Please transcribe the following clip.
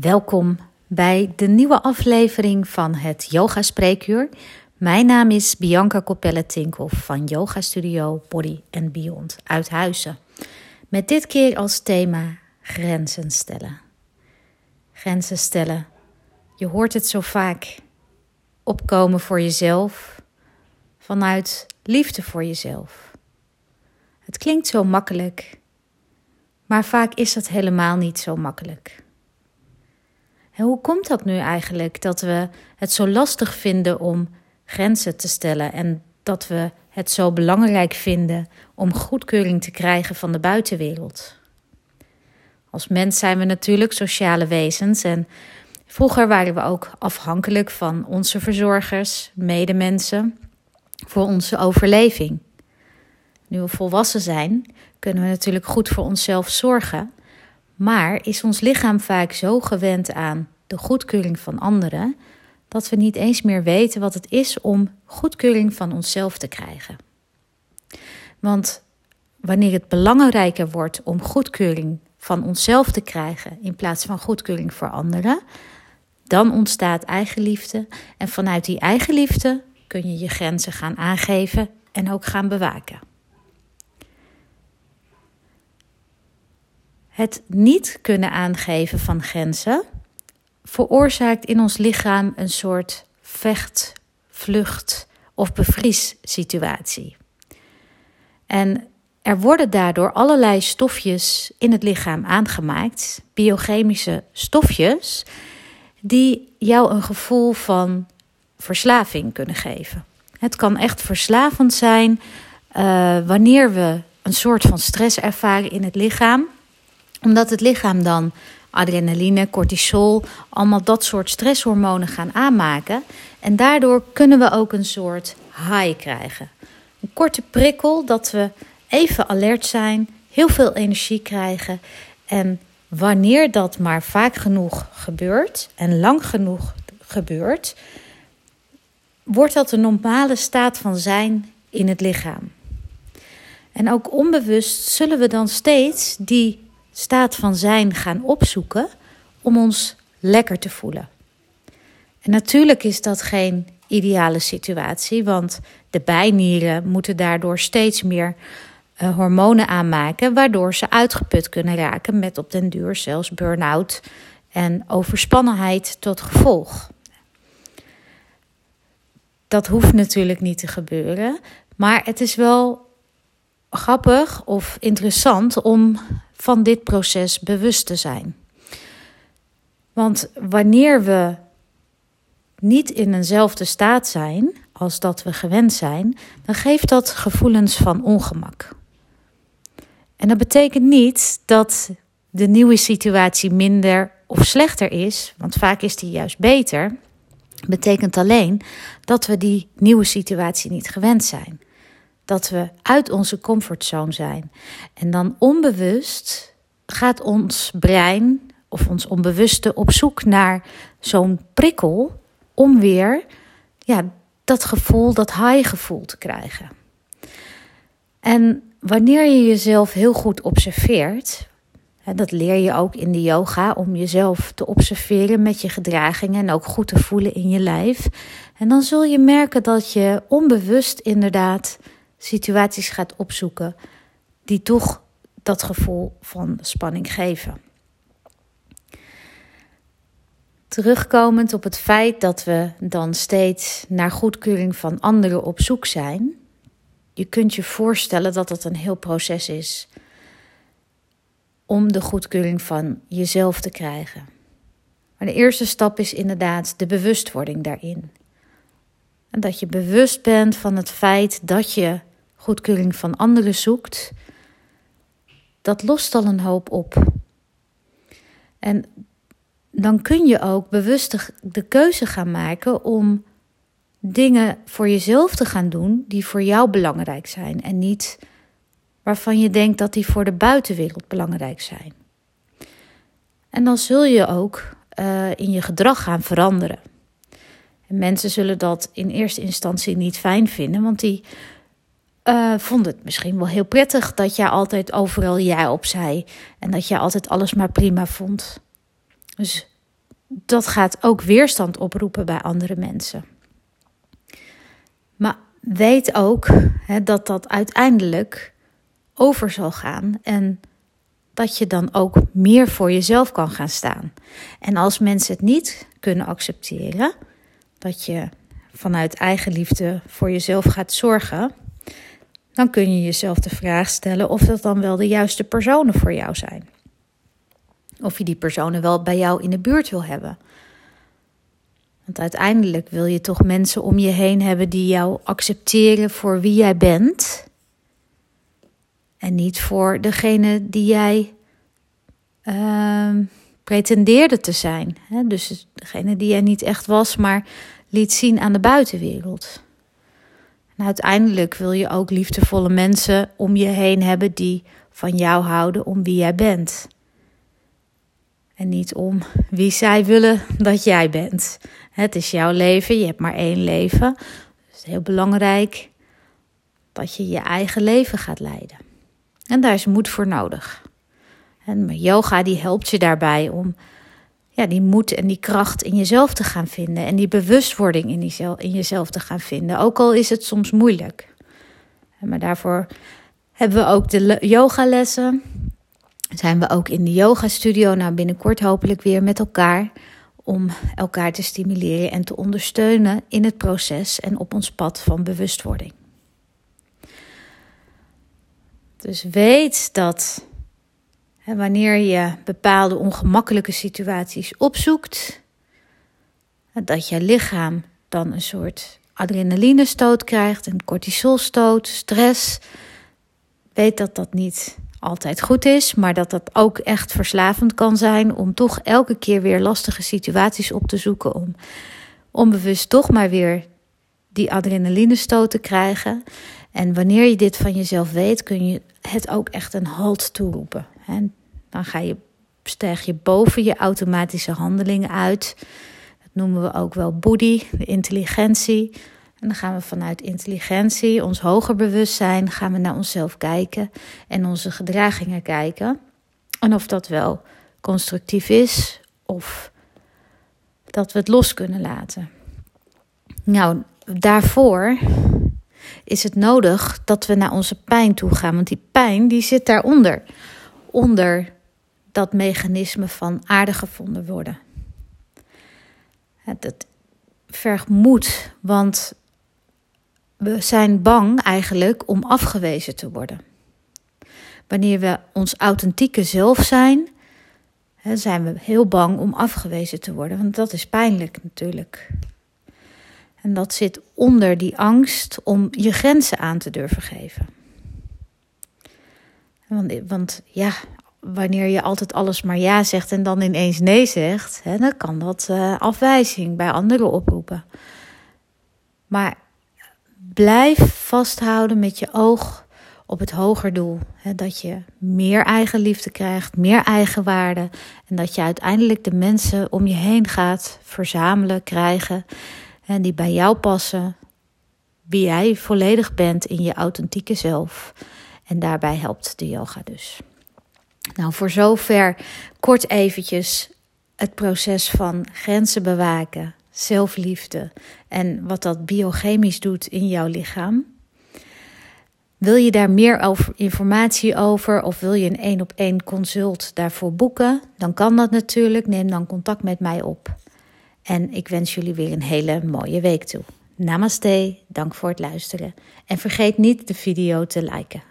Welkom bij de nieuwe aflevering van het Yoga Spreekuur. Mijn naam is Bianca Capelle-Tinkoff van Yoga Studio Body and Beyond uit Huizen. Met dit keer als thema grenzen stellen. Grenzen stellen. Je hoort het zo vaak opkomen voor jezelf vanuit liefde voor jezelf. Het klinkt zo makkelijk, maar vaak is dat helemaal niet zo makkelijk. Hoe komt dat nu eigenlijk dat we het zo lastig vinden om grenzen te stellen en dat we het zo belangrijk vinden om goedkeuring te krijgen van de buitenwereld? Als mens zijn we natuurlijk sociale wezens en vroeger waren we ook afhankelijk van onze verzorgers, medemensen, voor onze overleving. Nu we volwassen zijn, kunnen we natuurlijk goed voor onszelf zorgen, maar is ons lichaam vaak zo gewend aan de goedkeuring van anderen dat we niet eens meer weten wat het is om goedkeuring van onszelf te krijgen. Want wanneer het belangrijker wordt om goedkeuring van onszelf te krijgen in plaats van goedkeuring voor anderen, dan ontstaat eigenliefde en vanuit die eigenliefde kun je je grenzen gaan aangeven en ook gaan bewaken. Het niet kunnen aangeven van grenzen veroorzaakt in ons lichaam een soort vecht, vlucht of bevriessituatie. En er worden daardoor allerlei stofjes in het lichaam aangemaakt, biochemische stofjes, die jou een gevoel van verslaving kunnen geven. Het kan echt verslavend zijn uh, wanneer we een soort van stress ervaren in het lichaam, omdat het lichaam dan adrenaline, cortisol, allemaal dat soort stresshormonen gaan aanmaken. En daardoor kunnen we ook een soort high krijgen. Een korte prikkel dat we even alert zijn, heel veel energie krijgen. En wanneer dat maar vaak genoeg gebeurt en lang genoeg gebeurt, wordt dat een normale staat van zijn in het lichaam. En ook onbewust zullen we dan steeds die staat van zijn gaan opzoeken om ons lekker te voelen. En natuurlijk is dat geen ideale situatie, want de bijnieren moeten daardoor steeds meer uh, hormonen aanmaken, waardoor ze uitgeput kunnen raken met op den duur zelfs burn-out en overspannenheid tot gevolg. Dat hoeft natuurlijk niet te gebeuren, maar het is wel grappig of interessant om van dit proces bewust te zijn. Want wanneer we niet in eenzelfde staat zijn als dat we gewend zijn, dan geeft dat gevoelens van ongemak. En dat betekent niet dat de nieuwe situatie minder of slechter is, want vaak is die juist beter. Betekent alleen dat we die nieuwe situatie niet gewend zijn dat we uit onze comfortzone zijn. En dan onbewust gaat ons brein of ons onbewuste op zoek naar zo'n prikkel om weer ja, dat gevoel, dat high gevoel te krijgen. En wanneer je jezelf heel goed observeert, en dat leer je ook in de yoga om jezelf te observeren met je gedragingen en ook goed te voelen in je lijf. En dan zul je merken dat je onbewust inderdaad situaties gaat opzoeken die toch dat gevoel van spanning geven. Terugkomend op het feit dat we dan steeds naar goedkeuring van anderen op zoek zijn, je kunt je voorstellen dat dat een heel proces is om de goedkeuring van jezelf te krijgen. Maar de eerste stap is inderdaad de bewustwording daarin. En dat je bewust bent van het feit dat je goedkeuring van anderen zoekt, dat lost al een hoop op. En dan kun je ook bewust de keuze gaan maken om dingen voor jezelf te gaan doen die voor jou belangrijk zijn en niet waarvan je denkt dat die voor de buitenwereld belangrijk zijn. En dan zul je ook uh, in je gedrag gaan veranderen. En mensen zullen dat in eerste instantie niet fijn vinden, want die uh, vond het misschien wel heel prettig dat jij altijd overal ja op zei. En dat jij altijd alles maar prima vond. Dus dat gaat ook weerstand oproepen bij andere mensen. Maar weet ook hè, dat dat uiteindelijk over zal gaan en dat je dan ook meer voor jezelf kan gaan staan. En als mensen het niet kunnen accepteren, dat je vanuit eigen liefde voor jezelf gaat zorgen, dan kun je jezelf de vraag stellen of dat dan wel de juiste personen voor jou zijn. Of je die personen wel bij jou in de buurt wil hebben. Want uiteindelijk wil je toch mensen om je heen hebben die jou accepteren voor wie jij bent. En niet voor degene die jij uh, pretendeerde te zijn. Dus degene die jij niet echt was, maar liet zien aan de buitenwereld. En uiteindelijk wil je ook liefdevolle mensen om je heen hebben die van jou houden om wie jij bent. En niet om wie zij willen dat jij bent. Het is jouw leven, je hebt maar één leven. het is heel belangrijk dat je je eigen leven gaat leiden. En daar is moed voor nodig. En yoga die helpt je daarbij om ja, die moed en die kracht in jezelf te gaan vinden. En die bewustwording in, die in jezelf te gaan vinden. Ook al is het soms moeilijk. Maar daarvoor hebben we ook de yogalessen. Zijn we ook in de yoga studio. Nou, binnenkort hopelijk weer met elkaar. Om elkaar te stimuleren en te ondersteunen in het proces en op ons pad van bewustwording. Dus weet dat wanneer je bepaalde ongemakkelijke situaties opzoekt, dat je lichaam dan een soort adrenalinestoot krijgt, een cortisolstoot, stress. Weet dat dat niet altijd goed is, maar dat dat ook echt verslavend kan zijn om toch elke keer weer lastige situaties op te zoeken om onbewust toch maar weer die adrenalinestoot te krijgen. En wanneer je dit van jezelf weet, kun je het ook echt een halt toeroepen. En dan ga je, stijg je boven je automatische handelingen uit. Dat noemen we ook wel body, de intelligentie. En dan gaan we vanuit intelligentie, ons hoger bewustzijn, gaan we naar onszelf kijken en onze gedragingen kijken. En of dat wel constructief is of dat we het los kunnen laten. Nou, daarvoor is het nodig dat we naar onze pijn toe gaan. Want die pijn die zit daaronder. Onder dat mechanisme van aardig gevonden worden. Het vergt moed, want we zijn bang eigenlijk om afgewezen te worden. Wanneer we ons authentieke zelf zijn, zijn we heel bang om afgewezen te worden, want dat is pijnlijk natuurlijk. En dat zit onder die angst om je grenzen aan te durven geven. Want, want ja, wanneer je altijd alles maar ja zegt en dan ineens nee zegt, hè, dan kan dat uh, afwijzing bij anderen oproepen. Maar blijf vasthouden met je oog op het hoger doel. Hè, dat je meer eigen liefde krijgt, meer eigenwaarde. En dat je uiteindelijk de mensen om je heen gaat verzamelen, krijgen. En die bij jou passen. Wie jij volledig bent in je authentieke zelf. En daarbij helpt de yoga dus. Nou, voor zover kort eventjes het proces van grenzen bewaken, zelfliefde en wat dat biochemisch doet in jouw lichaam. Wil je daar meer informatie over of wil je een één op één consult daarvoor boeken? Dan kan dat natuurlijk. Neem dan contact met mij op. En ik wens jullie weer een hele mooie week toe. Namaste, dank voor het luisteren. En vergeet niet de video te liken.